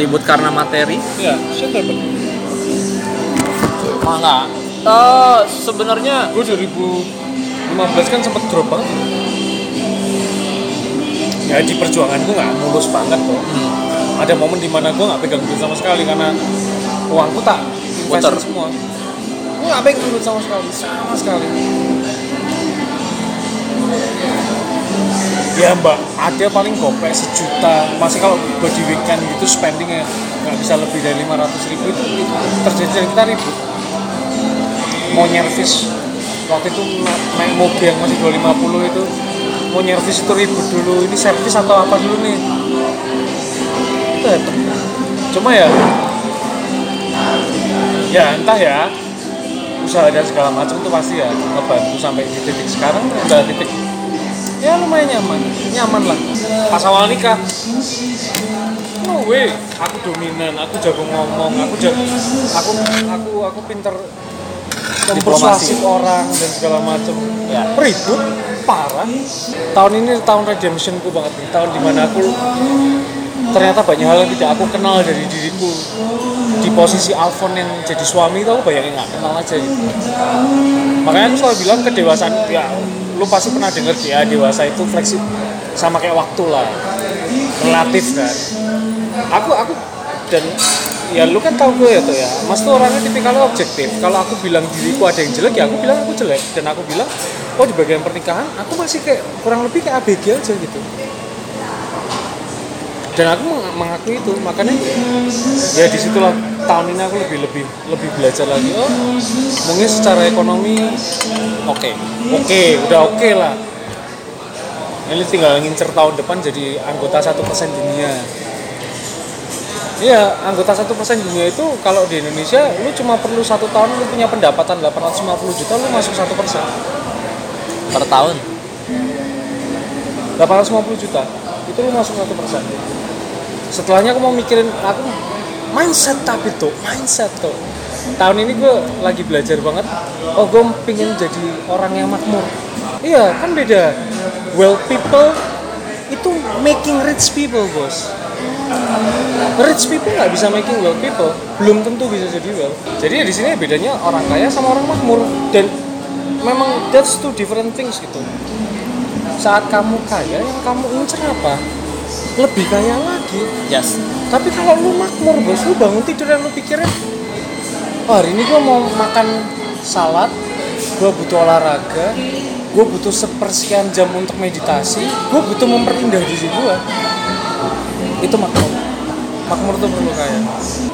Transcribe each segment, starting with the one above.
ribut karena materi? Ya enggak Eh, sebenarnya gue 2015 kan sempet drop banget. Ya di perjuangan gue nggak mulus banget kok. Ada momen di mana gue nggak pegang duit sama sekali karena uangku tak investin semua. Gue nggak pegang duit sama sekali sama sekali. Ya mbak ada paling gopek sejuta. Masih kalau buat di weekend gitu spendingnya nggak bisa lebih dari 500 ribu itu, itu terjadi dan kita ribut. Mau nyervis waktu itu na- naik mobil yang masih 250 itu mau nyervis itu ribut dulu. Ini servis atau apa dulu nih? Itu happen cuma ya ya entah ya. Usaha dan segala macam itu pasti ya ngebantu sampai di titik sekarang udah titik ya lumayan nyaman. Nyaman lah. Pas awal nikah. No way. Aku dominan aku jago ngomong aku jago aku aku aku pinter mempersuasif orang dan segala macam Ya. ribut parah. Tahun ini tahun redemptionku banget nih tahun di mana aku ternyata banyak hal yang tidak aku kenal dari diriku. Di posisi Alfon yang jadi suami itu aku banyak yang nggak kenal aja gitu makanya aku selalu bilang kedewasaan ya lu pasti pernah denger ya dewasa itu fleksibel sama kayak waktu lah. Relatif kan. Aku aku dan ya lu kan tahu gue ya tuh ya. Mas tuh orangnya tipikalnya objektif. Kalau aku bilang diriku ada yang jelek ya aku bilang aku jelek. Dan aku bilang oh di bagian pernikahan aku masih kayak kurang lebih kayak ABG aja gitu dan aku meng- mengakui itu makanya ya di situlah tahun ini aku lebih lebih lebih belajar lagi. Oh mungkin secara ekonomi oke oke udah oke lah. Ini tinggal ngincer tahun depan jadi anggota satu persen dunia. Iya, anggota satu persen dunia itu kalau di Indonesia lu cuma perlu satu tahun lu punya pendapatan 850 juta lu masuk satu persen. Per tahun? 850 juta itu lu masuk satu persen setelahnya aku mau mikirin aku mindset tapi tuh mindset tuh tahun ini gue lagi belajar banget oh gue pengen jadi orang yang makmur. Iya kan beda. Well people itu making rich people bos. Rich people nggak bisa making well people belum tentu bisa jadi well. Jadi di sini bedanya orang kaya sama orang makmur. Dan memang that's two different things gitu. Saat kamu kaya yang kamu incer apa lebih kaya lagi. Yes. Tapi kalau lu makmur bos lu bangun tidur yang lu pikirin. Oh, hari ini gua mau makan salad gua butuh olahraga gua butuh sepersekian jam untuk meditasi gua butuh memperindah diri gua. Itu makmur. Makmur tuh perlu kaya.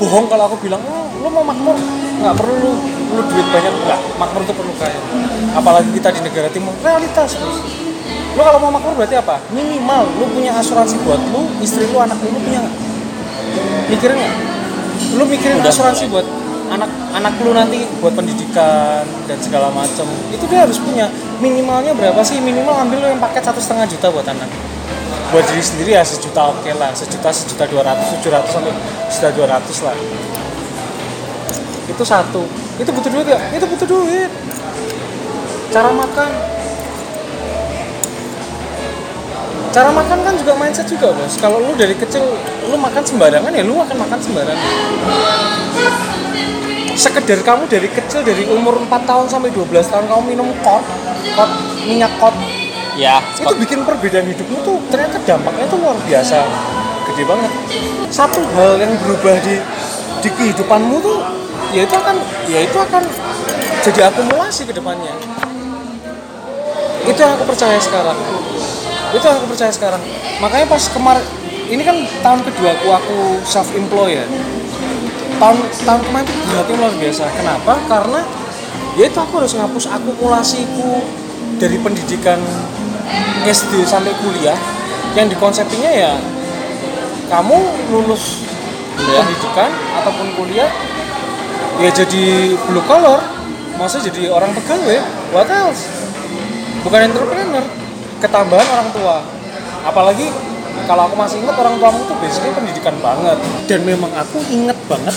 Bohong kalau aku bilang oh, lu mau makmur? Nggak perlu. Lu, lu duit banyak. Nggak makmur tuh perlu kaya. Apalagi kita di negara timur. Realitas bos lu kalau mau makmur berarti apa? Minimal lu punya asuransi buat lu istri lu anak lu, lu punya nggak? Mikirin nggak? Lu mikirin Udah. asuransi buat anak anak lu nanti buat pendidikan dan segala macam itu dia harus punya. Minimalnya berapa sih? Minimal ambil lu yang paket satu setengah juta buat anak. Buat diri sendiri ya sejuta oke lah. Sejuta sejuta dua ratus tujuh ratus sampai sejuta dua ratus lah. Itu satu. Itu butuh duit ya itu butuh duit. Cara makan cara makan kan juga mindset juga bos. Kalau lu dari kecil lu makan sembarangan ya lu akan makan sembarangan. Sekedar kamu dari kecil dari umur 4 tahun sampai 12 tahun kamu minum kot kot minyak kot ya itu bikin perbedaan hidupmu tuh ternyata dampaknya tuh luar biasa. Gede banget. Satu hal yang berubah di di kehidupanmu tuh ya itu akan ya itu akan jadi akumulasi ke depannya. Itu yang aku percaya sekarang itu aku percaya sekarang. Makanya pas kemarin ini kan tahun kedua aku aku self employed ya. Tahun tahun kemarin tuh beratnya luar biasa. Kenapa? Karena ya itu aku harus ngapus akumulasiku dari pendidikan SD sampai kuliah. Yang dikonsepsinya ya kamu lulus Kuliah. pendidikan ataupun kuliah ya jadi blue collar maksudnya jadi orang pegawai? What else? Bukan entrepreneur ketambahan orang tua. Apalagi kalau aku masih ingat orang tuamu tuh basically pendidikan banget. Dan memang aku inget banget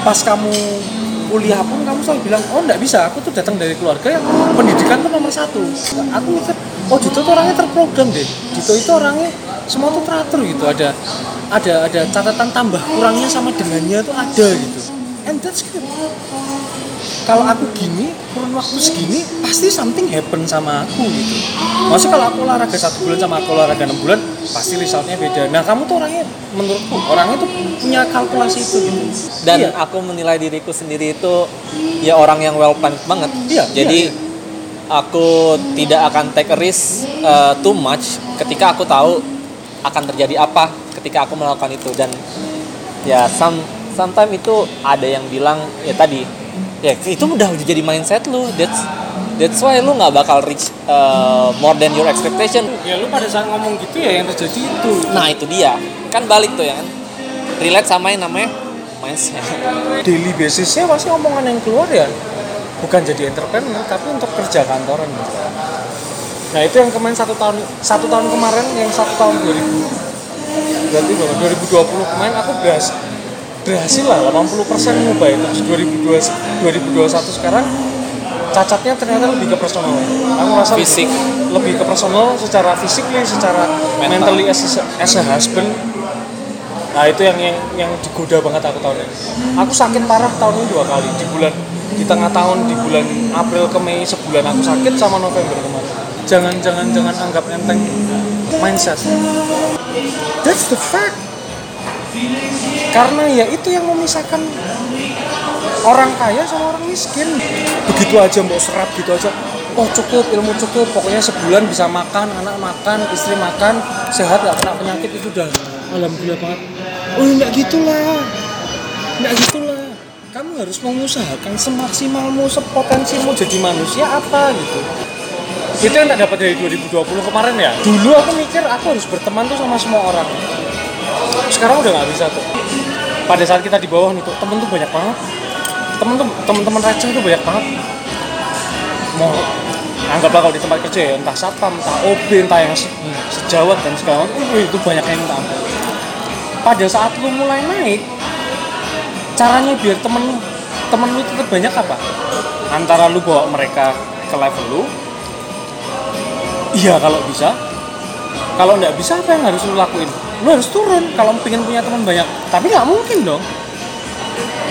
pas kamu kuliah pun kamu selalu bilang oh nggak bisa aku tuh datang dari keluarga yang pendidikan tuh nomor satu. Aku mikir oh Dito tuh orangnya terprogram deh. Dito itu orangnya semua tuh teratur gitu. Ada ada ada catatan tambah kurangnya sama dengannya tuh ada gitu. And that's good kalau aku gini kurun waktu segini pasti something happen sama aku gitu. Maksudnya kalau aku olahraga satu bulan sama aku olahraga enam bulan pasti resultnya beda. Nah kamu tuh orangnya menurutku orangnya tuh punya kalkulasi itu gitu. Dan Iya. aku menilai diriku sendiri itu ya orang yang well planned banget. Iya, jadi iya, aku tidak akan take a risk uh, too much ketika aku tahu akan terjadi apa ketika aku melakukan itu. Dan ya some sometimes itu ada yang bilang ya tadi ya itu udah jadi mindset lu. That's that's why lu nggak bakal reach uh, more than your expectation. Ya lu pada saat ngomong gitu ya yang terjadi itu. Nah itu dia. Kan balik tuh ya kan? Relate sama yang namanya mindset. Daily basisnya pasti omongan yang keluar ya. Bukan jadi entrepreneur tapi untuk kerja kantoran gitu. Nah itu yang kemarin satu tahun satu tahun kemarin yang satu tahun 2000 berarti berapa? 2020 kemarin aku berhasil berhasil lah 80 persen ngubah itu terus 2020 2021 sekarang cacatnya ternyata lebih ke personal aku rasa Fisik. lebih ke personal secara fisik nih secara Mental. mentally as a, as a husband Nah itu yang yang yang digoda banget aku tahun ini. Aku sakit parah tahun ini dua kali di bulan di tengah tahun di bulan April ke Mei sebulan aku sakit sama November kemarin. Jangan jangan jangan anggap enteng mindset. That's the fact. Karena ya itu yang memisahkan orang kaya sama orang miskin. Begitu aja mau serap gitu aja. Oh cukup ilmu cukup. Pokoknya sebulan bisa makan anak makan istri makan sehat nggak kena penyakit itu udah alhamdulillah banget. Oh nggak gitulah. Nggak gitulah. Kamu harus mengusahakan semaksimalmu sepotensimu jadi manusia apa gitu. Itu yang tak dapat dari 2020 kemarin ya? Dulu aku mikir aku harus berteman tuh sama semua orang sekarang udah nggak bisa tuh. Pada saat kita di bawah nih tuh temen tuh banyak banget. Temen tuh temen-temen receh tuh banyak banget. Mau anggaplah kalau di tempat kerja ya entah satpam entah OB entah yang se- sejawat dan segala macam itu banyak yang ampun. Pada saat lu mulai naik caranya biar temen lu temen lu tetap banyak apa? Antara lu bawa mereka ke level lu iya kalau bisa. Kalau nggak bisa apa yang harus lu lakuin lu harus turun kalau pengen punya teman banyak. Tapi nggak mungkin dong.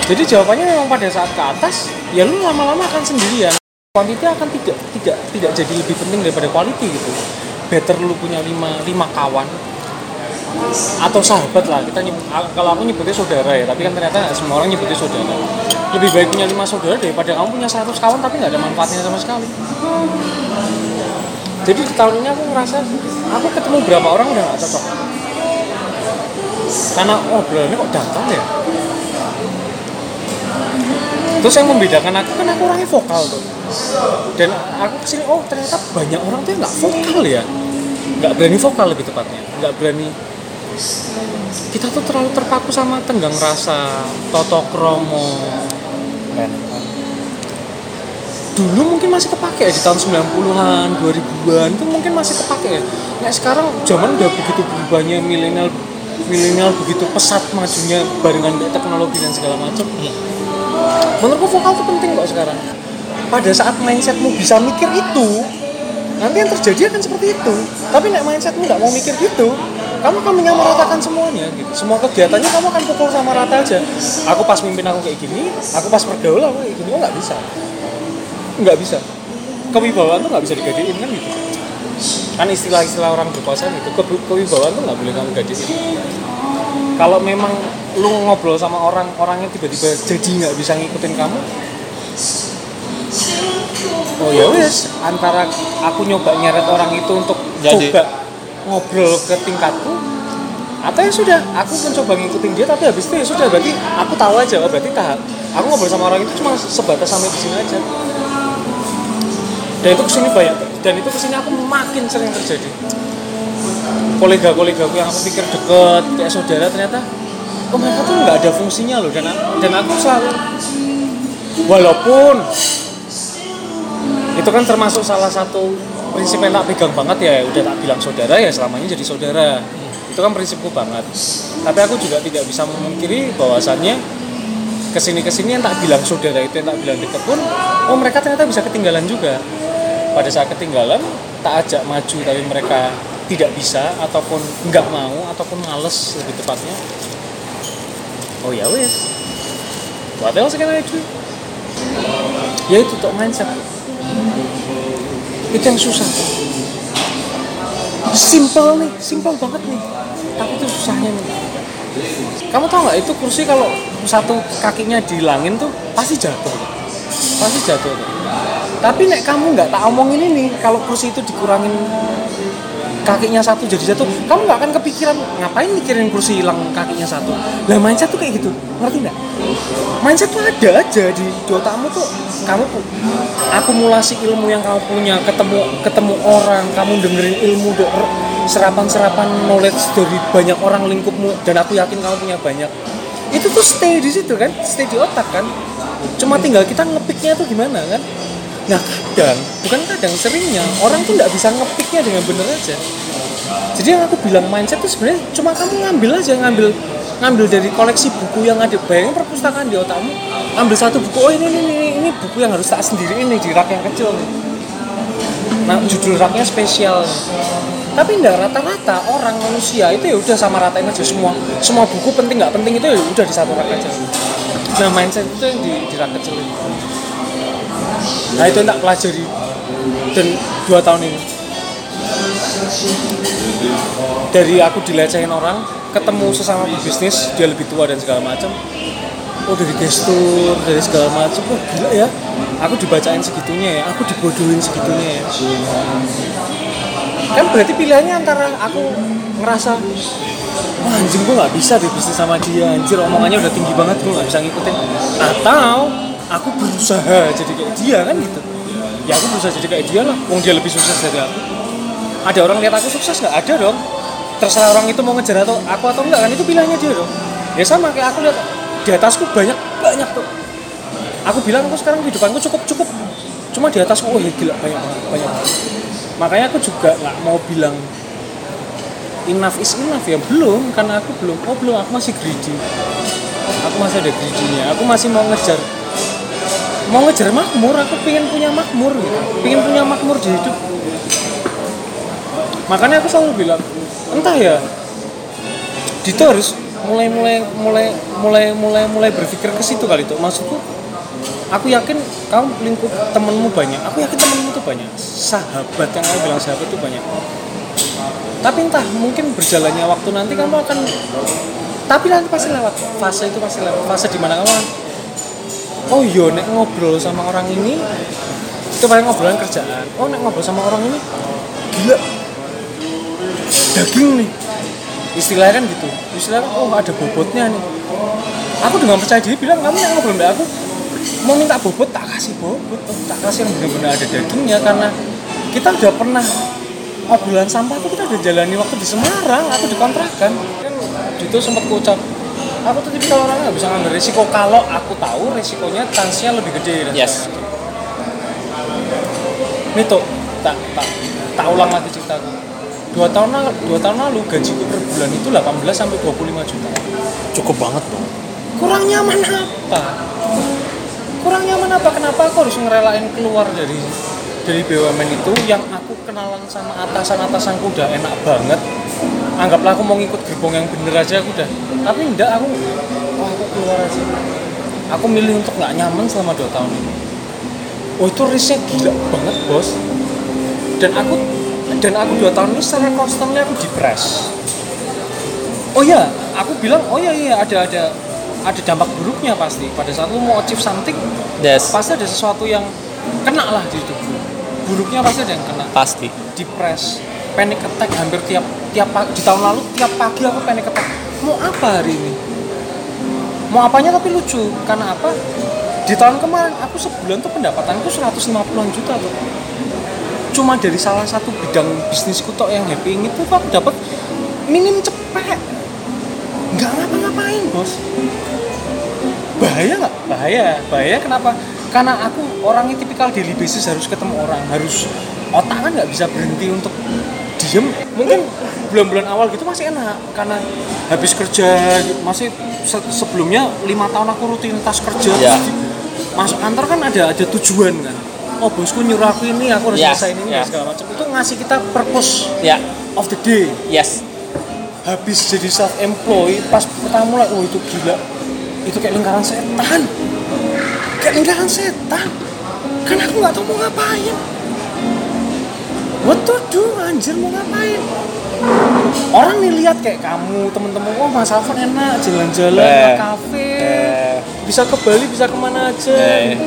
Jadi jawabannya memang pada saat ke atas ya lu lama-lama akan sendirian. Quantity akan tidak tidak tidak jadi lebih penting daripada quality gitu. Better lu punya lima lima kawan atau sahabat lah. Kita nyebut, kalau aku nyebutnya saudara ya tapi kan ternyata semua orang nyebutnya saudara. Lebih baik punya lima saudara daripada kamu punya 100 kawan tapi nggak ada manfaatnya sama sekali. Jadi di tahun ini aku ngerasa aku ketemu berapa orang udah nggak cocok karena oh obrolannya kok datang ya? Terus yang membedakan aku kan aku orangnya vokal tuh. Dan aku ke sini oh ternyata banyak orang tuh nggak vokal ya. Nggak berani vokal lebih tepatnya. Nggak berani. Kita tuh terlalu terpaku sama tenggang rasa toto kromo. Dulu mungkin masih kepake ya di tahun 90-an 2000-an itu mungkin masih kepake ya. Nah sekarang zaman udah begitu berubahnya milenial milenial begitu pesat majunya barengan dengan teknologi dan segala macam. Menurutku vokal tuh penting kok sekarang. Pada saat mindsetmu bisa mikir itu nanti yang terjadi akan seperti itu. Tapi nek mindsetmu nggak mau mikir gitu kamu akan menyamaratakan semuanya gitu. Semua kegiatannya kamu akan pukul sama rata aja. Aku pas mimpin aku kayak gini aku pas pergaul aku kayak gini nggak bisa? Nggak bisa. Kewibawaan tuh nggak bisa digadein kan gitu kan istilah-istilah orang berkuasa gitu ke kewibawaan tuh nggak boleh kamu gadein kalau memang lu ngobrol sama orang orangnya tiba-tiba jadi nggak bisa ngikutin kamu oh ya wes antara aku nyoba nyeret orang itu untuk Jadi. coba ngobrol ke tingkatku atau ya sudah aku mencoba ngikutin dia tapi habis itu ya sudah berarti aku tahu aja oh berarti tahap aku ngobrol sama orang itu cuma sebatas sampai di sini aja dan itu ke sini banyak dan itu ke sini aku makin sering terjadi. Kolega-kolega aku yang aku pikir deket kayak saudara ternyata oh mereka tuh nggak ada fungsinya loh dan dan aku selalu walaupun itu kan termasuk salah satu prinsip yang tak pegang banget ya udah tak bilang saudara ya selamanya jadi saudara. Itu kan prinsipku banget. Tapi aku juga tidak bisa memungkiri bahwasannya ke sini ke sini yang tak bilang saudara itu yang tak bilang deket pun oh mereka ternyata bisa ketinggalan juga pada saat ketinggalan tak ajak maju tapi mereka tidak bisa ataupun nggak mau ataupun males lebih tepatnya. Oh ya wes what else can I ya itu tuh mindset. Itu yang susah. Simple nih simple banget nih. Tapi itu susahnya nih. Kamu tau nggak itu kursi kalau satu kakinya dihilangin tuh pasti jatuh. Pasti jatuh tuh. Tapi nek kamu nggak tak omongin ini kalau kursi itu dikurangin kakinya satu jadi jatuh kamu nggak akan kepikiran ngapain mikirin kursi hilang kakinya satu? Lah mindset tuh kayak gitu. Ngerti nggak? Mindset tuh ada aja di, otakmu tuh. Kamu pu- akumulasi ilmu yang kamu punya ketemu ketemu orang kamu dengerin ilmu serapan-serapan knowledge dari banyak orang lingkupmu dan aku yakin kamu punya banyak. Itu tuh stay di situ kan stay di otak kan. Cuma tinggal kita ngepiknya tuh gimana kan nah kadang bukan kadang seringnya orang tuh nggak bisa ngepiknya dengan bener aja. Jadi yang aku bilang mindset tuh sebenarnya cuma kamu ngambil aja ngambil ngambil dari koleksi buku yang ada. Bayangin perpustakaan di otakmu ambil satu buku oh ini ini ini, ini buku yang harus tak sendiri ini di rak yang kecil nah judul raknya spesial. Tapi enggak rata-rata orang manusia itu ya udah sama ratain aja semua semua buku penting nggak penting itu ya udah di satu rak aja. Nah mindset itu yang di, di rak kecil itu nah itu tak pelajari. Dan dua tahun ini. Dari aku dilecehin orang ketemu sesama bisnis dia lebih tua dan segala macam. Oh dari gestur dari segala macam. Oh gila ya. Aku dibacain segitunya ya. Aku dibodohin segitunya ya. Kan berarti pilihannya antara aku ngerasa wah anjing gue nggak bisa deh bisnis sama dia. Anjir omongannya udah tinggi banget gue nggak bisa ngikutin. Atau aku berusaha jadi kayak dia kan gitu. Ya aku berusaha jadi kayak dia lah. Wong dia lebih sukses dari aku. Ada orang lihat aku sukses nggak? Ada dong. Terserah orang itu mau ngejar atau aku atau enggak kan itu pilihannya dia dong. Ya sama kayak aku lihat di atasku banyak banyak tuh. Aku bilang aku sekarang kehidupanku cukup cukup? Cuma di atasku oh ya gila banyak banyak makanya aku juga nggak mau bilang enough is enough. Ya belum karena aku belum oh belum aku masih greedy. Aku masih ada greedy-nya. Aku masih mau ngejar mau ngejar makmur aku pengen punya makmur. Gitu pengen punya makmur di hidup. Makanya aku selalu bilang entah ya Dito harus mulai mulai mulai mulai mulai mulai berpikir ke situ kali itu maksudku aku yakin kamu lingkup temenmu banyak. Aku yakin temenmu tuh banyak. Sahabat yang aku bilang sahabat itu banyak. Tapi entah mungkin berjalannya waktu nanti kamu akan tapi nanti pasti lewat. Fase itu pasti lewat. Fase di mana kamu oh iya nek ngobrol sama orang ini itu paling ngobrolan kerjaan. Oh nek ngobrol sama orang ini gila. Daging nih. Istilahnya kan gitu. Istilahnya kan, oh ada bobotnya nih. Aku dengan percaya diri bilang kamu yang ngobrol aku. Mau minta bobot tak kasih bobot. Oh, tak kasih yang benar-benar ada dagingnya karena kita udah pernah obrolan sampah tuh kita udah jalani waktu di Semarang atau di kontrakan. Kan itu sempat kucap aku tuh tipikal orang nggak bisa ngambil risiko. Kalau aku tahu risikonya chance-nya lebih gede dan Yes. ini tuh tak tak tak ulang lagi ceritaku. Dua tahun lalu dua tahun lalu gajiku per bulan itu 18 sampai 25 juta. Cukup banget dong. kurang nyaman apa? Kurang nyaman apa? Kenapa aku harus ngerelain keluar dari dari BUMN itu? Yang aku kenalan sama atasan atasanku udah enak banget anggaplah aku mau ngikut gerbong yang bener aja aku udah. Tapi enggak aku oh, aku keluar aja. Aku milih untuk nggak nyaman selama dua tahun ini. Oh itu risknya gila banget bos. Dan aku dan aku dua tahun ini secara konstannya aku depres oh ya aku bilang oh ya iya ada ada ada dampak buruknya pasti. Pada saat lu mau achieve something Des. pasti ada sesuatu yang kena lah di hidup buruknya pasti ada yang kena. Pasti. depres panic attack hampir tiap tiap pagi di tahun lalu tiap pagi aku panic attack. Mau apa hari ini? Mau apanya tapi lucu karena apa? Di tahun kemarin aku sebulan tuh pendapatanku 150 juta tuh. Cuma dari salah satu bidang bisnisku tok yang happy itu tuh aku dapat minim cepet. Nggak ngapa-ngapain bos. Bahaya nggak? Bahaya bahaya. Kenapa? Karena aku orangnya tipikal daily basis harus ketemu orang harus otak kan nggak bisa berhenti untuk diem mungkin bulan-bulan awal gitu masih enak karena habis kerja masih se- sebelumnya lima tahun aku rutinitas kerja. Ya. masuk kantor kan ada ada tujuan kan. Oh bosku nyuruh aku ini aku harus Ya, selesai ini ya. dan segala macam. Itu ngasih kita purpose Ya. of the day. Yes. Habis jadi self employed pas pertama mulai oh itu gila. Itu kayak lingkaran setan. Kayak lingkaran setan. Kan aku nggak tahu mau ngapain what to do anjir mau ngapain? Orang nih lihat kayak kamu temen-temen wah mas Alfon enak jalan-jalan Eh. ke kafe. Eh. bisa ke Bali bisa ke mana aja. Eh.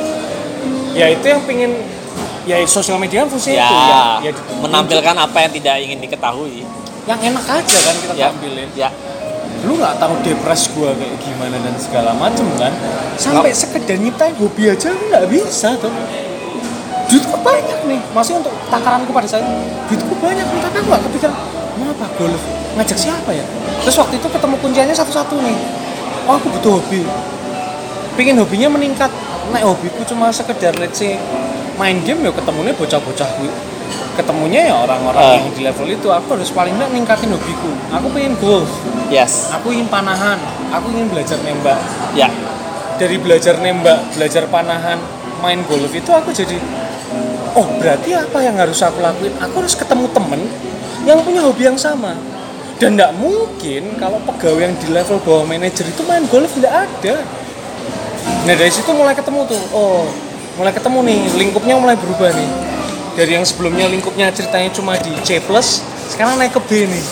ya itu yang pengen ya sosial media kan fungsinya ya, itu ya, ya menampilkan apa yang tidak ingin diketahui. Yang enak aja kan kita ya tampilin. ya. Lu nggak tahu depres gua kayak gimana dan segala macem kan? Sampai sekedar nyiptain hobi aja lu nggak bisa tuh duitku banyak nih. Masih untuk takaranku pada saat duitku banyak nih. Tapi aku nggak kepikiran mau apa golf? Ngajak siapa ya? Terus waktu itu ketemu kunciannya satu-satu nih. Oh aku butuh hobi. Pingin hobinya meningkat. Nah hobiku cuma sekedar let's say main game ya ketemunya bocah-bocah ketemunya ya orang-orang Ah. yang di level itu. Aku harus paling nggak ningkatin hobiku. Aku pengen golf. Yes. Aku ingin panahan. Aku ingin belajar nembak. Ya. Dari belajar nembak belajar panahan main golf itu aku jadi oh berarti apa yang harus aku lakuin? Aku harus ketemu temen yang punya hobi yang sama. Dan tidak mungkin kalau pegawai yang di level bawah manajer itu main golf tidak ada. Nah dari situ mulai ketemu tuh. Oh mulai ketemu nih. Lingkupnya mulai berubah nih. Dari yang sebelumnya lingkupnya ceritanya cuma di C plus sekarang naik ke B nih.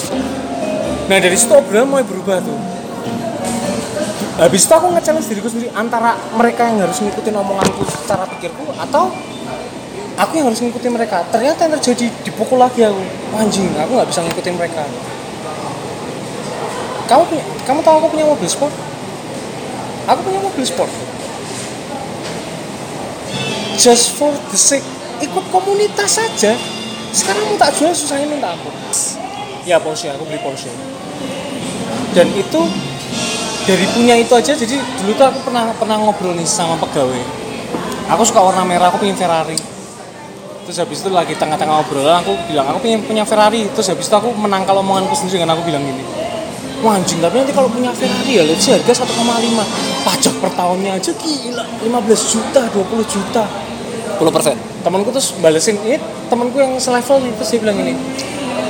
Nah dari situ obrolan mulai berubah tuh. Habis itu aku nge-challenge diriku sendiri antara mereka yang harus ngikutin omonganku cara pikirku atau aku yang harus ngikutin mereka. Ternyata yang terjadi dipukul lagi aku anjing aku nggak bisa ngikutin mereka. Kamu punya kamu tahu aku punya mobil sport? Aku punya mobil sport. Just for the sake ikut komunitas saja. Sekarang mau tak jual susahnya minta ampun. Ya Porsche aku beli Porsche. Dan itu dari punya itu aja jadi dulu tuh aku pernah pernah ngobrol nih sama pegawai. Aku suka warna merah aku pengen Ferrari terus habis itu lagi tengah-tengah obrolan aku bilang aku pengen punya Ferrari. Terus habis itu aku menangkal omonganku sendiri dengan aku bilang gini wah anjing tapi nanti kalau punya Ferrari ya let's harga 1,5 pajak per tahunnya aja gila 15 juta 20 juta. 10 persen. Temanku terus balesin ini temanku yang selevel nih terus dia bilang ini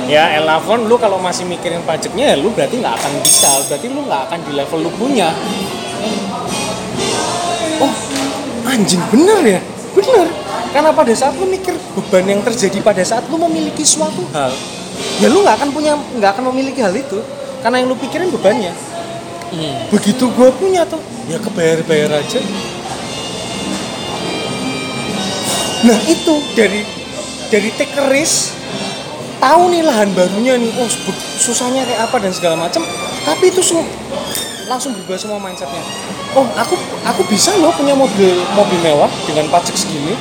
ya Elavon lu kalau masih mikirin pajaknya ya lu berarti nggak akan bisa berarti lu nggak akan di level lu punya. Oh anjing bener ya? Bener karena pada saat lu mikir beban yang terjadi pada saat lu memiliki suatu hal ya lu nggak akan punya nggak akan memiliki hal itu. Karena yang lu pikirin bebannya. Begitu gua punya tuh ya kebayar-bayar aja. Nah itu dari dari take risk, tahu nih lahan barunya nih, oh susahnya kayak apa dan segala macam. Tapi itu semua langsung berubah semua mindsetnya. Oh aku aku bisa loh punya mobil mobil mewah dengan pajak segini,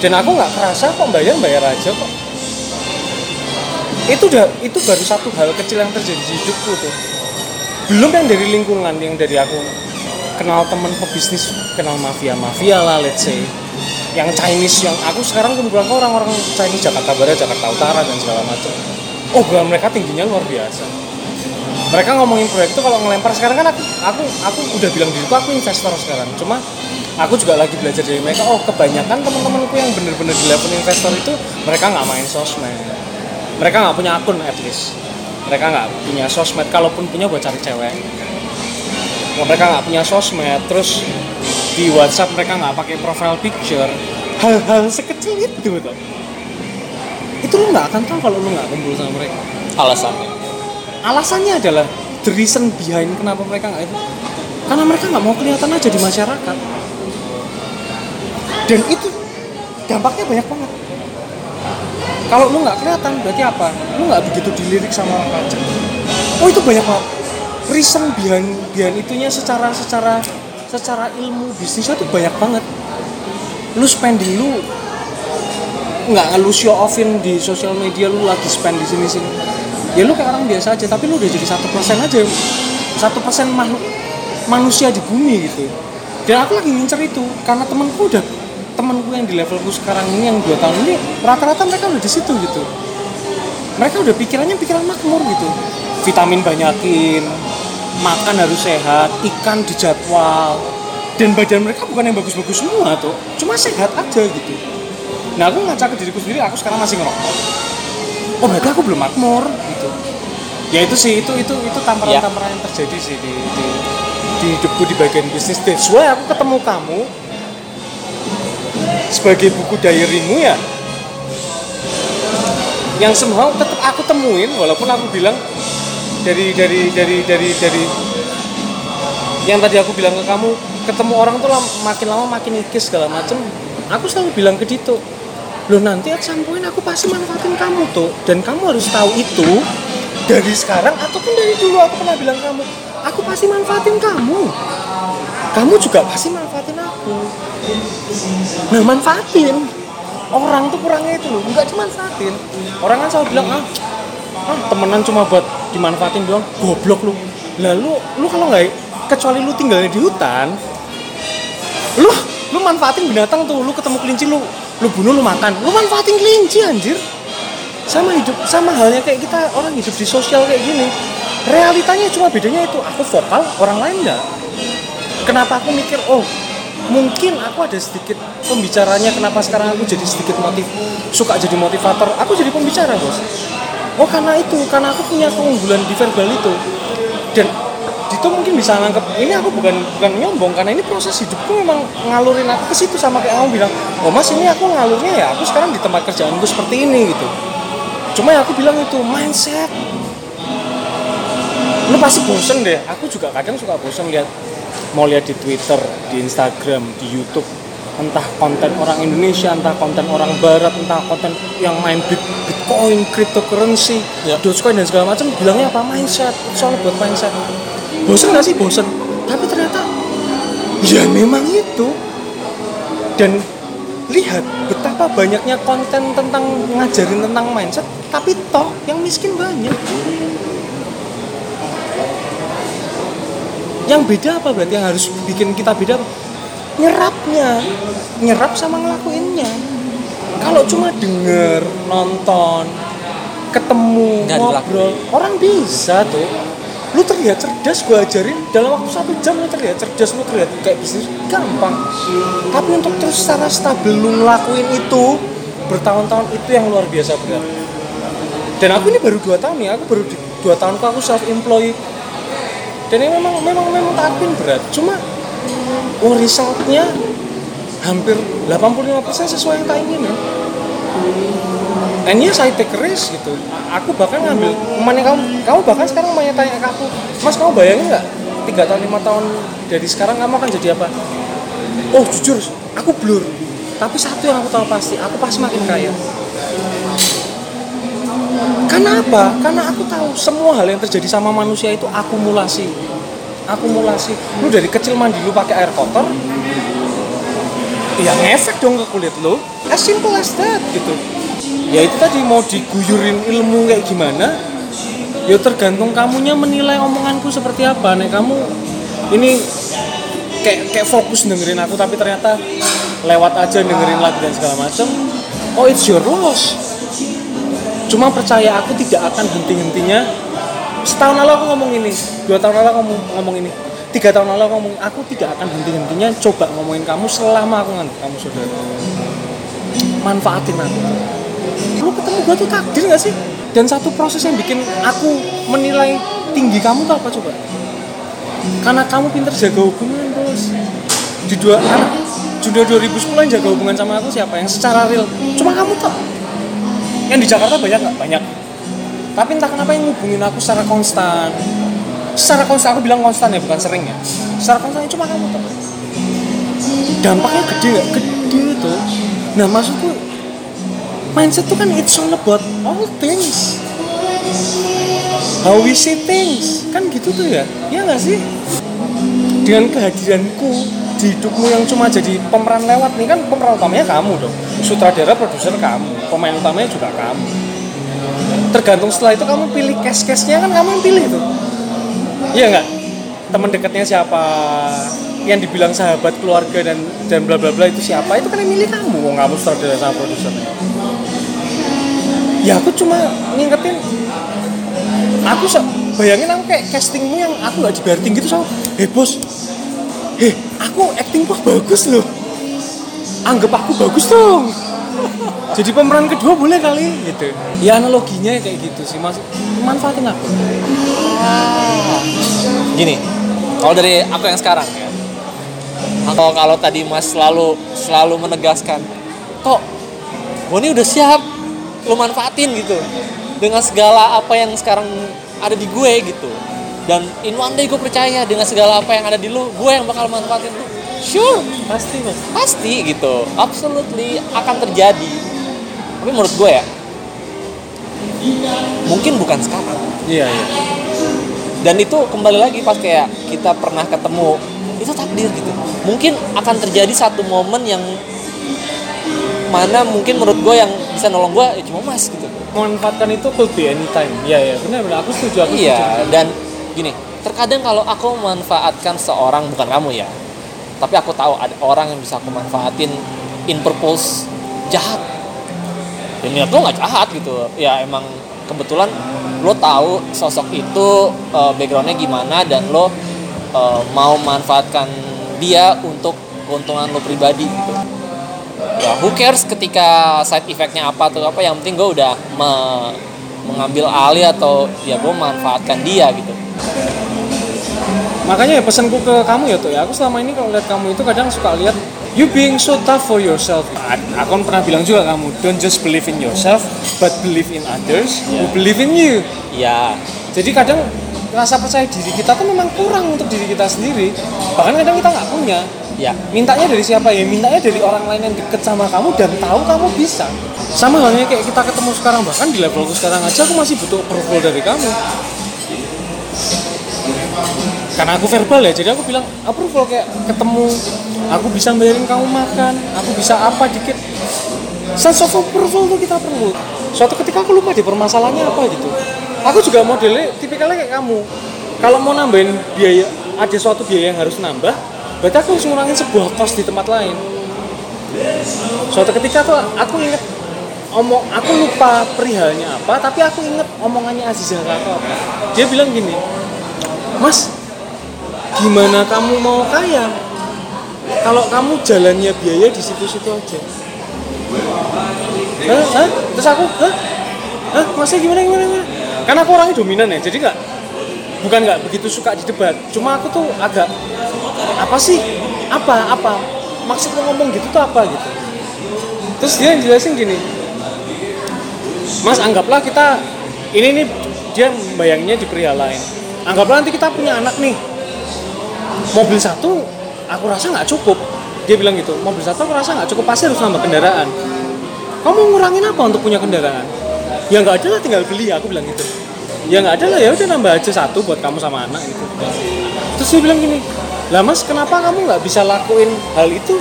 dan aku nggak kerasa kok bayar bayar aja kok. Itu udah itu baru satu hal kecil yang terjadi di hidupku tuh. Belum yang dari lingkungan yang dari aku kenal temen pebisnis, kenal mafia mafia lah let's say yang Chinese yang aku sekarang kumpulan ke orang-orang Chinese Jakarta Barat, Jakarta Utara dan segala macam. Oh, bukan mereka tingginya luar biasa. Mereka ngomongin proyek itu kalau ngelempar sekarang kan aku aku aku udah bilang diriku aku investor sekarang. Cuma aku juga lagi belajar dari mereka. Oh, kebanyakan teman-temanku yang bener-bener di level investor itu mereka nggak main sosmed. Mereka nggak punya akun at least. Mereka nggak punya sosmed. Kalaupun punya buat cari cewek. Mereka nggak punya sosmed. Terus di WhatsApp mereka nggak pakai profile picture hal-hal sekecil itu tuh itu lu nggak akan tahu kalau lu nggak kumpul sama mereka alasannya alasannya adalah the reason behind kenapa mereka nggak itu karena mereka nggak mau kelihatan aja di masyarakat dan itu dampaknya banyak banget. Kalau lu nggak kelihatan berarti apa? Lu nggak begitu dilirik sama orang pajak. Oh itu banyak banget. Reason behind behind itunya secara secara secara ilmu bisnisnya tuh banyak banget. Lu spending lu nggak lu show offin di sosial media lu lagi spend di sini sini. Ya lu kayak orang biasa aja tapi lu udah jadi satu persen aja. Satu persen makhluk manusia di bumi gitu. Dan aku lagi ngincer itu karena temenku udah temenku yang di levelku sekarang ini yang dua tahun ini rata-rata mereka udah di situ gitu. Mereka udah pikirannya pikiran makmur gitu. Vitamin banyakin makan harus sehat ikan dijadwal. Dan badan mereka bukan yang bagus-bagus semua tuh cuma sehat aja gitu. Nah aku ngaca ke diriku sendiri aku sekarang masih ngerokok. Oh berarti aku belum makmur gitu. Ya itu sih itu itu itu tamparan-tamparan yang terjadi sih di, di di hidupku di bagian bisnis. That's why aku ketemu kamu sebagai buku diarymu ya? Yang semua tetap aku temuin walaupun aku bilang dari dari dari dari dari yang tadi aku bilang ke kamu ketemu orang tuh lam- makin lama makin ikis segala macem. Aku selalu bilang ke Dito loh nanti at some point aku pasti manfaatin kamu tuh dan kamu harus tahu itu dari sekarang ataupun dari dulu aku pernah bilang kamu aku pasti manfaatin kamu kamu juga pasti manfaatin aku. Nah manfaatin. Orang tuh kurangnya itu loh. Nggak cuma manfaatin. Orang kan selalu bilang ah, ah temenan cuma buat dimanfaatin doang. Goblok lu. Lalu lu kalau nggak kecuali lu tinggalnya di hutan lu lu manfaatin binatang tuh lu ketemu kelinci lu lu bunuh lu makan. Lu manfaatin kelinci anjir. Sama hidup sama halnya kayak kita orang hidup di sosial kayak gini. Realitanya cuma bedanya itu aku vokal orang lain enggak kenapa aku mikir oh mungkin aku ada sedikit pembicaranya kenapa sekarang aku jadi sedikit motiv suka jadi motivator? Aku jadi pembicara bos. Oh karena itu karena aku punya keunggulan di verbal itu. Dan itu mungkin bisa nangkep ini aku bukan bukan nyombong karena ini proses hidupku memang ngalurin aku ke situ sama kayak kamu bilang oh mas ini aku ngalurnya ya aku sekarang di tempat kerjaanku seperti ini gitu. Cuma ya aku bilang itu mindset. Lu pasti bosen deh. Aku juga kadang suka bosen lihat mau lihat di Twitter di Instagram di YouTube entah konten orang Indonesia entah konten orang Barat entah konten yang main bit Bitcoin cryptocurrency Ya. Dogecoin dan segala macam bilangnya apa? Mindset. Soal buat mindset. Bosen gak sih? Bosen. Tapi ternyata ya memang itu. Dan lihat betapa banyaknya konten tentang ngajarin tentang mindset tapi toh yang miskin banyak yang beda apa berarti? Yang harus bikin kita beda apa? nyerapnya. Nyerap sama ngelakuinnya. Kalau cuma denger nonton ketemu Nggak ngobrol orang bisa tuh. Lu terlihat cerdas gue ajarin. Dalam waktu satu jam lu terlihat cerdas lu terlihat kayak bisnis. Gampang. Tapi untuk terus secara stabil lu ngelakuin itu bertahun-tahun itu yang luar biasa berat. Dan aku ini baru dua tahun ya. Aku baru dua tahun aku self employed dan ini memang memang memang tak akuin berat. Cuma oh resultnya hampir 85% sesuai yang tak ingin ya and yes I take risk gitu. Aku bahkan ngambil ke mana kamu. Kamu bahkan sekarang banyak tanya ke aku mas kamu bayangin nggak? Tiga tahun lima tahun dari sekarang kamu akan jadi apa? Oh jujur aku blur. Tapi satu yang aku tahu pasti aku pasti makin kaya karena apa? Karena aku tahu semua hal yang terjadi sama manusia itu akumulasi. Akumulasi. Lu dari kecil mandi lu pakai air kotor, ya ngefek dong ke kulit lu. As simple as that gitu. Ya itu tadi mau diguyurin ilmu kayak gimana, ya tergantung kamunya menilai omonganku seperti apa. Nek kamu ini kayak kayak fokus dengerin aku tapi ternyata lewat aja dengerin lagu dan segala macem. Oh it's your loss cuma percaya aku tidak akan henti-hentinya. Setahun lalu aku ngomong ini dua tahun lalu aku ngomong, ini tiga tahun lalu aku ngomong aku tidak akan henti-hentinya. Coba ngomongin kamu selama aku nganggap kamu saudara manfaatin aku. Lu ketemu gue tuh takdir gak sih? Dan satu proses yang bikin aku menilai tinggi kamu tuh apa coba? Karena kamu pinter jaga hubungan bos. Di dua anak Juni 2010 yang jaga hubungan sama aku siapa? Yang secara real. Cuma kamu tuh yang di Jakarta banyak nggak? Banyak. Tapi entah kenapa yang ngubungin aku secara konstan. Secara konstan aku bilang konstan ya bukan sering ya. Secara konstan cuma kamu tuh dampaknya gede nggak gede tuh nah maksudku mindset tuh kan it's all about all things. How we see things. Kan gitu tuh ya? Ya nggak sih? Dengan kehadiranku di hidupmu yang cuma jadi pemeran lewat nih kan pemeran utamanya kamu dong sutradara produser kamu pemain utamanya juga kamu. Tergantung setelah itu kamu pilih cast-castnya kan kamu yang pilih tuh iya nggak? Teman dekatnya siapa? Yang dibilang sahabat keluarga dan dan bla bla bla itu siapa? Itu kan yang milih kamu. Wong kamu sutradara sama produser. Ya aku cuma ngingetin aku bayangin aku kayak castingmu yang aku nggak tinggi tuh sama heh bos heh aku acting kok bagus loh. Anggap aku bagus dong jadi pemeran kedua boleh kali gitu. Ya analoginya kayak gitu sih mas. Manfaatin aku. Gini kalau dari aku yang sekarang ya. Kalau kalau tadi mas selalu selalu menegaskan kok gue ini udah siap lo manfaatin gitu. Dengan segala apa yang sekarang ada di gue gitu. Dan in one day gue percaya dengan segala apa yang ada di lu gue yang bakal manfaatin lu. Sure. Pasti mas. Pasti gitu. Absolutely akan terjadi tapi menurut gue ya mungkin bukan sekarang. Iya iya. Dan itu kembali lagi pas kayak kita pernah ketemu itu takdir gitu. Mungkin akan terjadi satu momen yang mana mungkin menurut gue yang bisa nolong gue ya cuma mas gitu. Memanfaatkan itu could be anytime. Iya iya. Benar benar. Aku setuju aku iya setuju. dan gini terkadang kalau aku memanfaatkan seorang bukan kamu ya tapi aku tahu ada orang yang bisa aku manfaatin in purpose jahat dan niat lo nggak jahat gitu. Ya emang kebetulan lo tahu sosok itu uh, backgroundnya gimana dan lo uh, mau manfaatkan dia untuk keuntungan lo pribadi gitu. Ya who cares ketika side effectnya apa atau apa yang penting gue udah me- mengambil alih atau ya gue manfaatkan dia gitu. Makanya ya pesanku ke kamu ya tuh ya. Aku selama ini kalau lihat kamu itu kadang suka lihat you being so tough for yourself. Aku kan pernah bilang juga kamu don't just believe in yourself but believe in others who believe in you. Ya. Jadi kadang rasa percaya diri kita tuh memang kurang untuk diri kita sendiri. Bahkan kadang kita nggak punya. Ya. Mintanya dari siapa ya? Mintanya dari orang lain yang deket sama kamu dan tahu kamu bisa. Sama halnya kayak kita ketemu sekarang. Bahkan di levelku sekarang aja aku masih butuh approval dari kamu karena aku verbal ya jadi aku bilang approval kayak ketemu aku bisa bayarin kamu makan aku bisa apa dikit. Sense of approval tuh kita perlu. Suatu ketika aku lupa di permasalahannya apa gitu. Aku juga modelnya tipikalnya kayak kamu. Kalau mau nambahin biaya ada suatu biaya yang harus nambah berarti aku harus ngurangin sebuah kos di tempat lain. Suatu ketika tuh aku inget omong aku lupa perihalnya apa tapi aku inget omongannya Aziza apa. Dia bilang gini mas gimana kamu mau kaya? Kalau kamu jalannya biaya di situ-situ aja. Hah? Hah? terus aku Hah? Hah? Masnya gimana gimana gimana? Karena aku orangnya dominan ya jadi nggak bukan nggak begitu suka di debat. Cuma aku tuh agak apa sih? Apa apa? Maksud lo ngomong gitu tuh apa gitu? Terus dia jelasin gini mas anggaplah kita ini nih dia bayanginnya di pria lain. Anggaplah nanti kita punya anak nih mobil satu aku rasa nggak cukup. Dia bilang gitu mobil satu aku rasa nggak cukup pasti harus nambah kendaraan. Kamu ngurangin apa untuk punya kendaraan? Ya nggak ada lah tinggal beli aku bilang gitu. Ya nggak ada lah ya udah nambah aja satu buat kamu sama anak gitu. Terus dia bilang gini lah mas kenapa kamu nggak bisa lakuin hal itu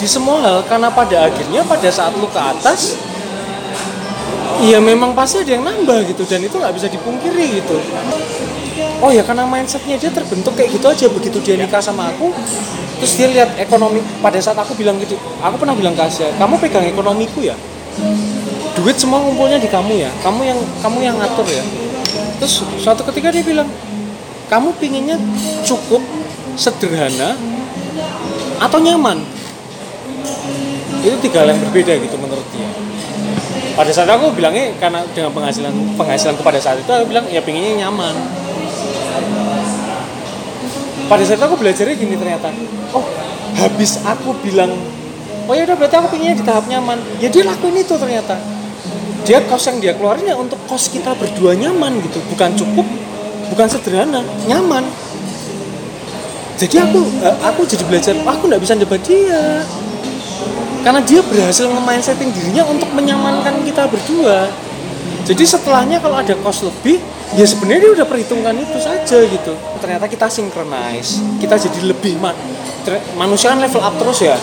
di semua hal? Karena pada akhirnya pada saat lu ke atas Iya memang pasti ada yang nambah gitu dan itu nggak bisa dipungkiri gitu. Oh ya karena mindsetnya dia terbentuk kayak gitu aja. Begitu dia nikah sama aku, terus dia lihat ekonomi. Pada saat aku bilang gitu, aku pernah bilang ke Asia, kamu pegang ekonomiku ya, duit semua ngumpulnya di kamu ya, kamu yang kamu yang ngatur ya. Terus suatu ketika dia bilang, kamu pinginnya cukup, sederhana, atau nyaman? Itu tiga hal yang berbeda gitu menurut dia. Pada saat aku bilangnya karena dengan penghasilan penghasilanku pada saat itu aku bilang ya pinginnya nyaman pada saat itu aku belajarnya gini ternyata. Oh habis aku bilang oh ya udah berarti aku pinginnya di tahap nyaman. Ya dia lakuin itu ternyata. Dia kos yang dia keluarin ya untuk kos kita berdua nyaman gitu. Bukan cukup bukan sederhana nyaman. Jadi aku eh, aku jadi belajar "Wah, aku nggak bisa debat dia. Karena dia berhasil nge-mindsetting dirinya untuk menyamankan kita berdua. Jadi setelahnya kalau ada cost lebih ya sebenarnya dia udah perhitungkan itu saja gitu. Ternyata kita synchronize kita jadi lebih man manusia kan level up terus ya.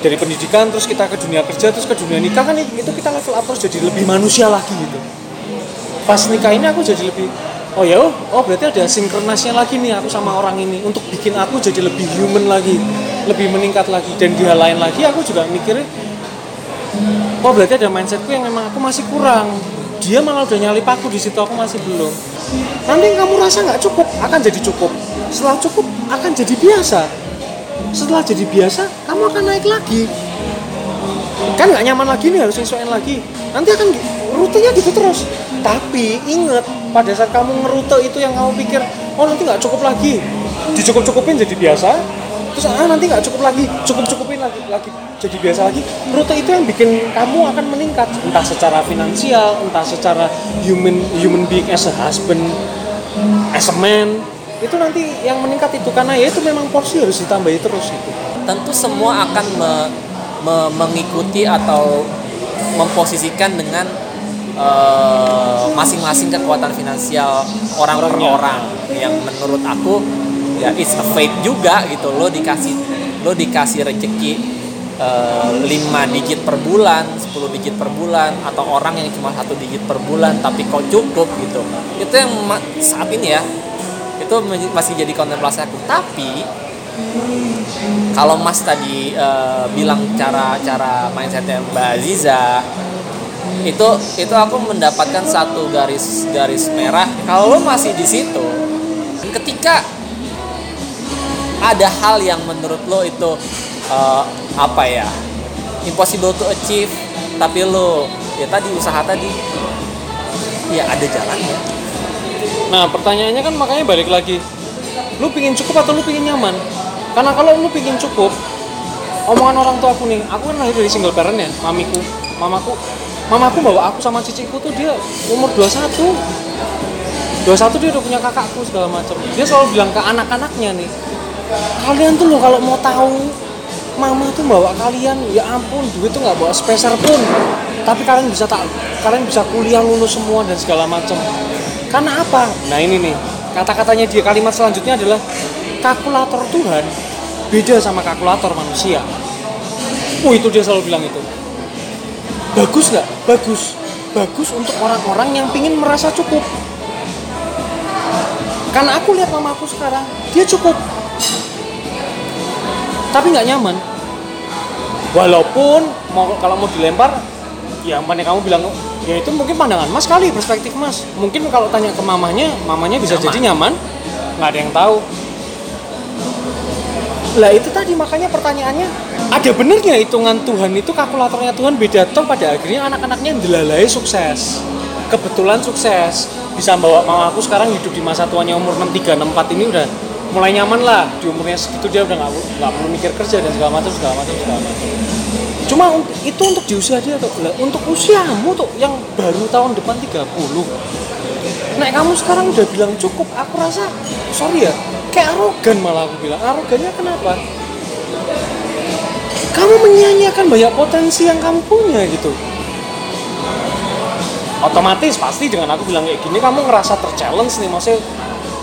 Dari pendidikan terus kita ke dunia kerja terus ke dunia nikah kan itu kita level up terus jadi lebih manusia lagi gitu. Pas nikah ini aku jadi lebih oh ya oh, berarti ada sinkronasnya lagi nih aku sama orang ini. Untuk bikin aku jadi lebih human lagi lebih meningkat lagi dan di hal lain lagi aku juga mikirnya oh berarti ada mindsetku yang memang aku masih kurang dia malah udah nyalip aku di situ aku masih belum. Nanti kamu rasa nggak cukup akan jadi cukup. Setelah cukup akan jadi biasa. Setelah jadi biasa kamu akan naik lagi. Kan nggak nyaman lagi nih harus nyesuaiin lagi. Nanti akan rutenya gitu terus. Tapi inget pada saat kamu ngerute itu yang kamu pikir oh nanti nggak cukup lagi. Dicukup cukupin jadi biasa terus ah nanti nggak cukup lagi cukup cukupin lagi lagi jadi biasa lagi. Rute itu yang bikin kamu akan meningkat. Entah secara finansial entah secara human human being as a husband as a man. Itu nanti yang meningkat itu karena ya itu memang porsi harus ditambahi terus gitu. Tentu semua akan me- me- mengikuti atau memposisikan dengan eh, masing-masing kekuatan finansial orang per Orangnya. orang. Yang menurut aku ya it's a fate juga gitu. Lo dikasih lo dikasih rezeki eh, 5 digit per bulan 10 digit per bulan atau orang yang cuma satu digit per bulan tapi kok cukup gitu. Itu yang saat ini ya itu masih jadi kontemplasi aku. Tapi kalau Mas tadi eh, bilang cara-cara mindsetnya Mbak Aziza itu itu aku mendapatkan satu garis garis merah. Kalau lo masih di situ ketika ada hal yang menurut lo itu eh, apa ya impossible to achieve tapi lo ya tadi usaha tadi ya ada jalannya. Nah pertanyaannya kan makanya balik lagi. Lu pingin cukup atau lu pingin nyaman? Karena kalau lu pingin cukup Omongan orang tua aku nih Aku kan lahir dari single parent ya Mamiku Mamaku. Mamaku bawa aku sama ciciku tuh dia umur 21 21 dia udah punya kakakku segala macam. Dia selalu bilang ke anak-anaknya nih Kalian tuh loh kalau mau tahu Mama tuh bawa kalian ya ampun duit tuh nggak bawa speser pun. Tapi kalian bisa tak kalian bisa kuliah lulus semua dan segala macam karena apa? Nah ini nih. Kata-katanya dia kalimat selanjutnya adalah kalkulator Tuhan beda sama kalkulator manusia. Oh itu dia selalu bilang itu. Bagus nggak? Bagus. Bagus untuk orang-orang yang pingin merasa cukup. Karena aku lihat mama aku sekarang dia cukup tapi nggak nyaman. Walaupun mau kalau mau dilempar ya mana kamu bilang ya itu mungkin pandangan mas kali perspektif mas. Mungkin kalau tanya ke mamanya mamanya bisa Nyaman. jadi nyaman. Nggak ada yang tahu. Lah itu tadi makanya pertanyaannya ada benernya hitungan Tuhan itu kalkulatornya Tuhan beda toh pada akhirnya anak-anaknya delalai sukses. Kebetulan sukses. Bisa bawa mama aku sekarang hidup di masa tuanya umur 63 64 ini udah mulai nyaman lah di umurnya segitu dia udah nggak nggak perlu mikir kerja dan segala macam segala macam segala macam cuma itu untuk di usia dia tuh untuk usiamu tuh yang baru tahun depan 30 Nah kamu sekarang udah bilang cukup, aku rasa sorry ya, kayak arogan malah aku bilang. Arogannya kenapa? Kamu menyanyiakan banyak potensi yang kamu punya gitu. Otomatis pasti dengan aku bilang kayak gini kamu ngerasa ter-challenge nih, maksudnya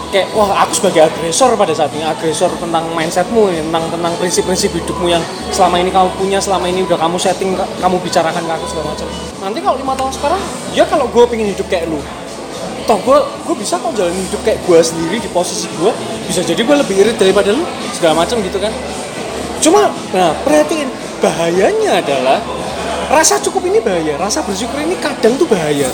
kayak wah aku sebagai agresor pada saat ini agresor tentang mindsetmu tentang tentang prinsip-prinsip hidupmu yang selama ini kamu punya selama ini udah kamu setting kamu bicarakan ke aku segala macam. Nanti kalau lima tahun sekarang ya kalau gue pengen hidup kayak lu toh gue gue bisa kok jalan hidup kayak gue sendiri di posisi gue bisa jadi gue lebih irit daripada lu segala macam gitu kan. Cuma nah perhatiin bahayanya adalah rasa cukup ini bahaya rasa bersyukur ini kadang tuh bahaya.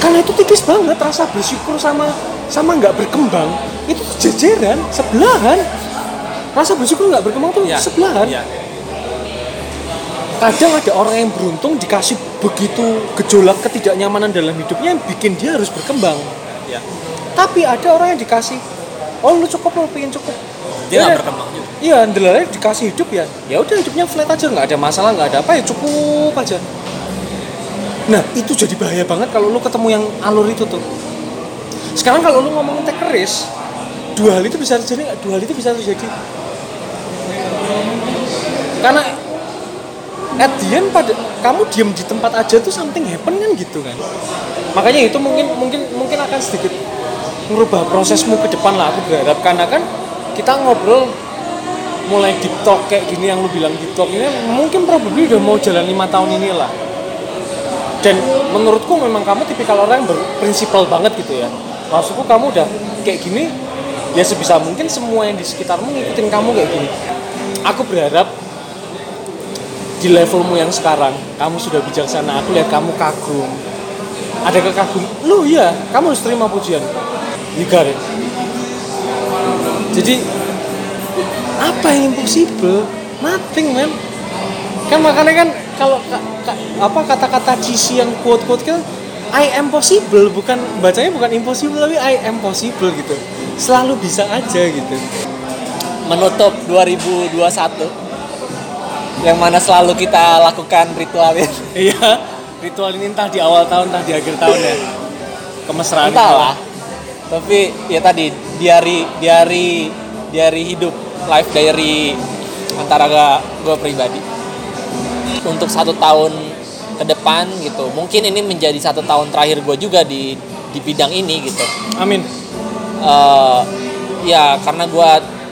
Karena itu tipis banget rasa bersyukur sama sama nggak berkembang itu jejeran sebelahan. Rasa bersyukur nggak berkembang tuh Ya, sebelahan. Ya. kadang ada orang yang beruntung dikasih begitu gejolak ketidaknyamanan dalam hidupnya yang bikin dia harus berkembang. Ya. tapi ada orang yang dikasih oh lu cukup lu pengen cukup. Dia nggak berkembang juga. Iya ndelalnya dikasih hidup ya. Ya udah hidupnya flat aja nggak ada masalah nggak ada apa ya cukup aja. Nah itu jadi bahaya banget kalau lu ketemu yang alur itu tuh sekarang kalau lu ngomongin a risk dua hal itu bisa terjadi dua hal itu bisa terjadi. Karena at the end pada kamu diem di tempat aja tuh something happen kan gitu kan? Makanya itu mungkin mungkin mungkin akan sedikit merubah prosesmu ke depan lah aku berharap. Karena kan kita ngobrol mulai deep talk kayak gini yang lu bilang deep talk ini mungkin probably udah mau jalan lima tahun inilah dan menurutku memang kamu tipikal orang yang berprinsipal banget gitu ya maksudku kamu udah kayak gini ya sebisa mungkin semua yang di sekitarmu ngikutin kamu kayak gini. Aku berharap di levelmu yang sekarang kamu sudah bijaksana. Aku lihat kamu kagum. Ada kekagum lu ya kamu harus terima pujian. You it jadi apa yang impossible? Nothing man. Kan makanya kan kalau ka- ka- apa kata-kata cheesy yang quote-quote kan I am possible bukan bacanya bukan impossible tapi I am possible gitu. Selalu bisa aja gitu. Menutup 2021 yang mana selalu kita lakukan ritualnya iya ritual ini entah di awal tahun entah di akhir tahun ya. Kemesraan itu. entahlah. Tapi ya tadi diary diary diary hidup life diary antara gue pribadi. Untuk satu tahun ke depan gitu. Mungkin ini menjadi satu tahun terakhir gue juga di di bidang ini gitu. Amin. Eh, ya karena gue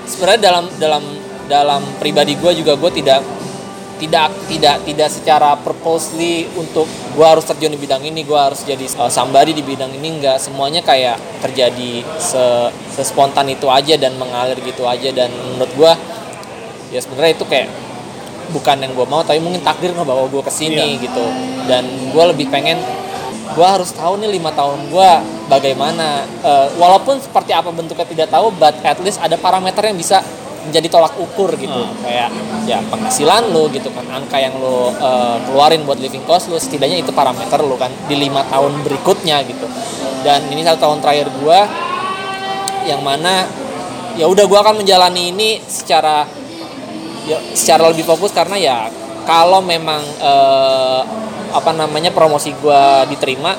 sebenarnya dalam dalam dalam pribadi gue juga gue tidak tidak tidak tidak secara purposely untuk gue harus terjun di bidang ini gue harus jadi uh, somebody di bidang ini enggak. Semuanya kayak terjadi se, sespontan itu aja dan mengalir gitu aja. Dan menurut gue ya sebenarnya itu kayak bukan yang gue mau tapi mungkin takdir ngebawa gue ke sini Iya. gitu dan gue lebih pengen gue harus tahu nih lima tahun gue bagaimana Eh, walaupun seperti apa bentuknya tidak tahu but at least ada parameter yang bisa menjadi tolak ukur gitu Hmm. kayak ya penghasilan lo gitu kan angka yang lo eh, keluarin buat living cost lo setidaknya itu parameter lo kan di lima tahun berikutnya gitu dan ini satu tahun terakhir gue yang mana ya udah gue akan menjalani ini secara ya secara lebih fokus karena ya kalau memang eh, apa namanya promosi gue diterima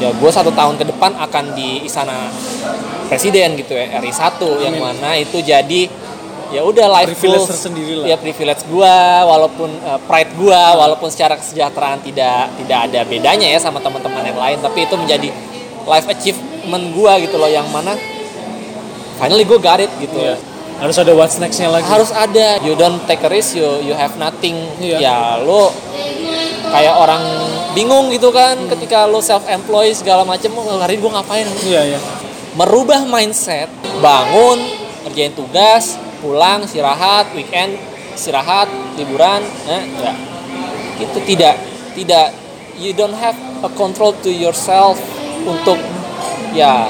ya gue satu tahun ke depan akan di istana presiden gitu ya RI 1 yang mana itu jadi ya udah life Privilege goals tersendiri lah. ya privilege gue walaupun eh, pride gue walaupun secara kesejahteraan tidak tidak ada bedanya ya sama teman-teman yang lain tapi itu menjadi life achievement gue gitu loh yang mana finally gue got it gitu Iya. Harus ada what's nextnya lagi. Harus ada. You don't take a risk you you have nothing. Iya. ya lo kayak orang bingung gitu kan ketika lo self employed segala macem oh, hari ini gue ngapain? Iya iya. Merubah mindset bangun kerjain tugas pulang istirahat weekend istirahat liburan eh, ya itu tidak tidak. You don't have a control to yourself untuk ya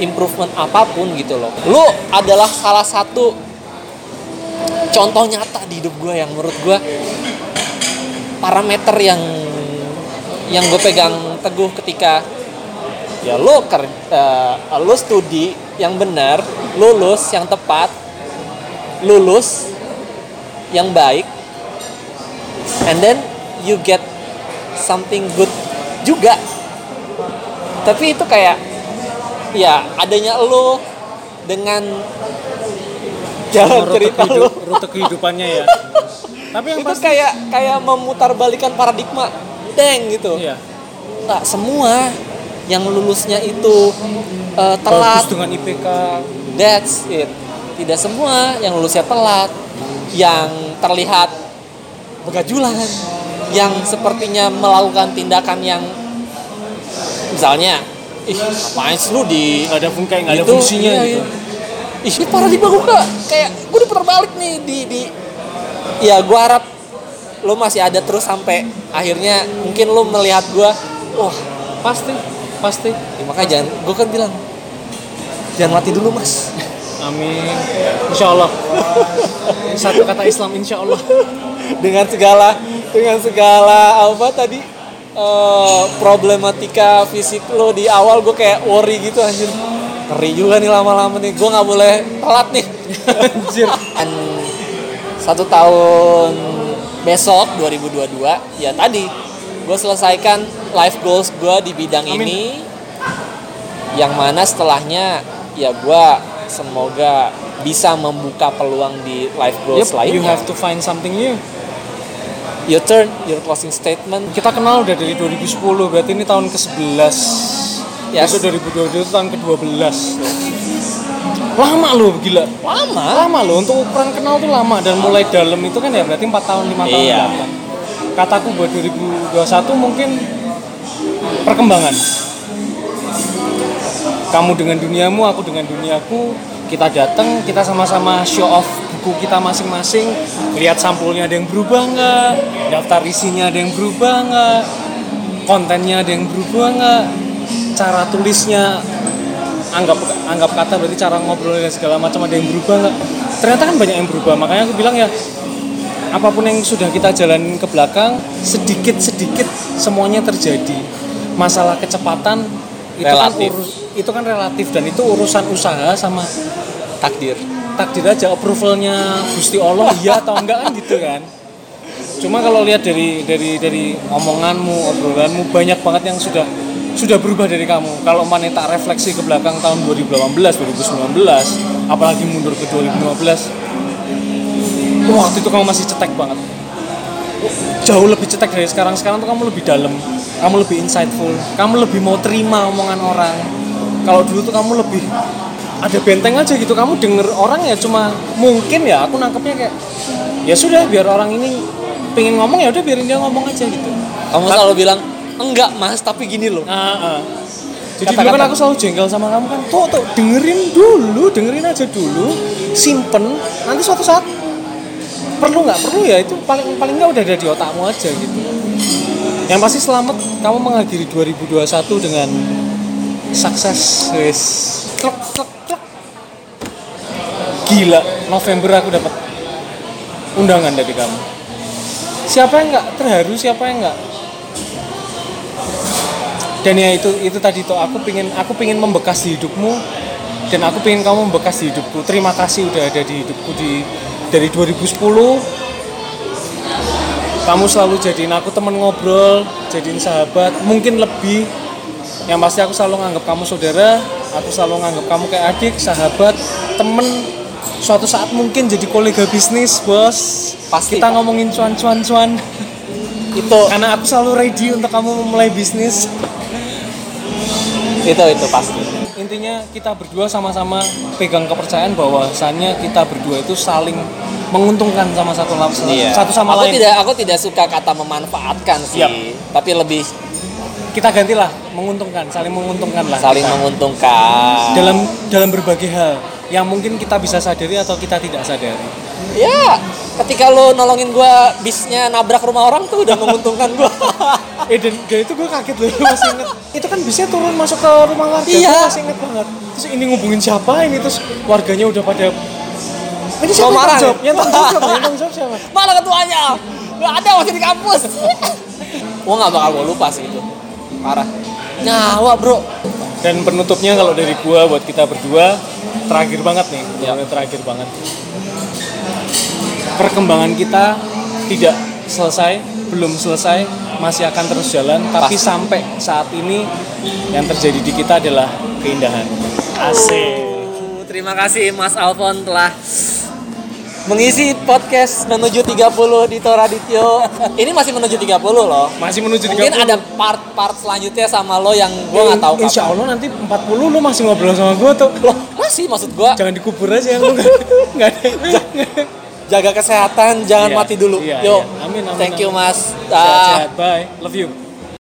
improvement apa pun gitu loh. Lu adalah salah satu contoh nyata di hidup gue yang menurut gue parameter yang yang gue pegang teguh ketika ya lo ker, eh, lo studi yang benar lulus yang tepat lulus yang baik and then you get something good juga. Tapi itu kayak ya adanya lo dengan jalan rute, cerita lo rute kehidupannya ya. Tapi yang itu pasti kayak kayak memutarbalikan paradigma. Deng gitu. Iya. Nggak semua yang lulusnya itu uh, telat. bagus dengan IPK that's it. Tidak semua yang lulusnya telat yang terlihat begajulan yang sepertinya melakukan tindakan yang misalnya ih ngapain sih lu di nggak ada fung kayak nggak ada itu, fungsinya iya, gitu? iya. Ih, gue kak kayak gue diputar balik nih di di ya gue harap lo masih ada terus sampai akhirnya mungkin lo melihat gue wah pasti pasti. Ya, makanya jangan gue kan bilang jangan mati dulu mas. Amin. Insya Allah. Satu kata Islam insya Allah. Dengan segala dengan segala apa tadi eh, problematika fisik lo di awal gue kayak worry gitu anjir. Ngeri juga nih lama-lama nih gue nggak boleh telat nih. Anjir. Dan satu tahun besok 2022 ya tadi gue selesaikan life goals gue di bidang Amin. ini. Yang mana setelahnya ya gue semoga bisa membuka peluang di life goals Yep, lainnya. you have to find something new your turn your closing statement. Kita kenal udah dari 2010 berarti ini tahun ke-11 Yes. besok 2022 itu tahun ke-12 lama loh gila. Lama? Lama loh untuk ukuran kenal tuh lama. Dan mulai dalam itu kan ya berarti 4 tahun 5 tahun Iya. depan. kataku buat 2021 mungkin perkembangan. Kamu dengan duniamu aku dengan duniaku kita datang kita sama-sama show off buku kita masing-masing lihat sampulnya ada yang berubah nggak daftar isinya ada yang berubah nggak kontennya ada yang berubah nggak cara tulisnya anggap anggap kata berarti cara ngobrol dan segala macam ada yang berubah nggak. Ternyata kan banyak yang berubah makanya aku bilang ya apa pun yang sudah kita jalanin ke belakang sedikit sedikit semuanya terjadi. Masalah kecepatan itu Relatif. kan urus- itu kan relatif dan itu urusan usaha sama takdir takdir aja approvalnya Gusti Allah iya atau enggak kan gitu kan. Cuma kalau lihat dari dari dari omonganmu obrolanmu banyak banget yang sudah sudah berubah dari kamu. Kalau mana tak refleksi ke belakang tahun 2018 2019 apalagi mundur ke 2015 waktu itu kamu masih cetek banget. Jauh lebih cetek dari sekarang. Sekarang tuh kamu lebih dalam kamu lebih insightful kamu lebih mau terima omongan orang. Kalau dulu tuh kamu lebih ada benteng aja gitu kamu denger orang ya cuma mungkin ya aku nangkepnya kayak ya sudah biar orang ini pengen ngomong ya udah biarin dia ngomong aja gitu kamu selalu bilang enggak mas tapi gini loh Ah, ah. Jadi dulu kan aku selalu jengkel sama kamu kan. Tuh, tuh dengerin dulu, dengerin aja dulu, simpen. Nanti suatu saat perlu nggak perlu ya itu paling paling nggak udah ada di otakmu aja gitu. Yang pasti selamat kamu mengakhiri 2021 dengan sukses, wes. Klek, klek, klek. Gila, November aku dapat undangan dari kamu. Siapa yang nggak? Terharu, siapa yang nggak? Dan ya itu itu tadi tuh aku pingin aku pingin membekas di hidupmu dan aku pingin kamu membekas di hidupku. Terima kasih udah ada di hidupku di dari 2010 kamu selalu jadiin aku temen ngobrol jadiin sahabat mungkin lebih. Yang pasti aku selalu nganggap kamu saudara aku selalu nganggap kamu kayak adik sahabat temen suatu saat mungkin jadi kolega bisnis bos. Pasti, kita ngomongin cuan-cuan cuan itu. Karena aku selalu ready untuk kamu memulai bisnis. Itu itu pasti. Intinya kita berdua sama-sama pegang kepercayaan bahwasannya kita berdua itu saling menguntungkan sama satu sama satu sama Iya. aku lain. tidak aku tidak suka kata memanfaatkan sih. Siap. tapi lebih kita gantilah menguntungkan saling menguntungkan lah. Saling kita. menguntungkan. Dalam dalam berbagai hal yang mungkin kita bisa sadari atau kita tidak sadari? Ya ketika lo nolongin gua bisnya nabrak rumah orang tuh udah menguntungkan gua. Eh dan, dan itu gue kaget loh masih inget itu kan bisa turun masuk ke rumah warga Iya. gue masih inget banget. Terus ini ngubungin siapa ini? Terus warganya udah pada ini siapa Mau yang marah? tanggung jawab? Ya? yang tanggung jawab yang tanggung jawab siapa? Mana ketuanya. Nggak ada masih di kampus. Gua nggak bakal gua lupa sih itu. Parah. Nyawa bro Dan penutupnya kalau dari gua buat kita berdua terakhir banget nih, Ya. terakhir banget. Perkembangan kita tidak selesai, belum selesai, masih akan terus jalan. Tapi Pasti. sampai saat ini yang terjadi di kita adalah keindahan. Asik. terima kasih Mas Alfon telah mengisi podcast menuju 30 di Toradityo ini masih menuju 30 loh Masih menuju 30. mungkin ada part-part selanjutnya sama lo yang gua nggak tahu kapan. Insya Allah nanti 40 lu masih ngobrol sama gua tuh. Loh, masih maksud gua Jangan dikubur aja yang lu nggak ada. jaga kesehatan jangan Iya, mati dulu iya, yuk iya. Amin, amin, thank you amin. mas Ah. Sehat-sehat. Bye. Love you.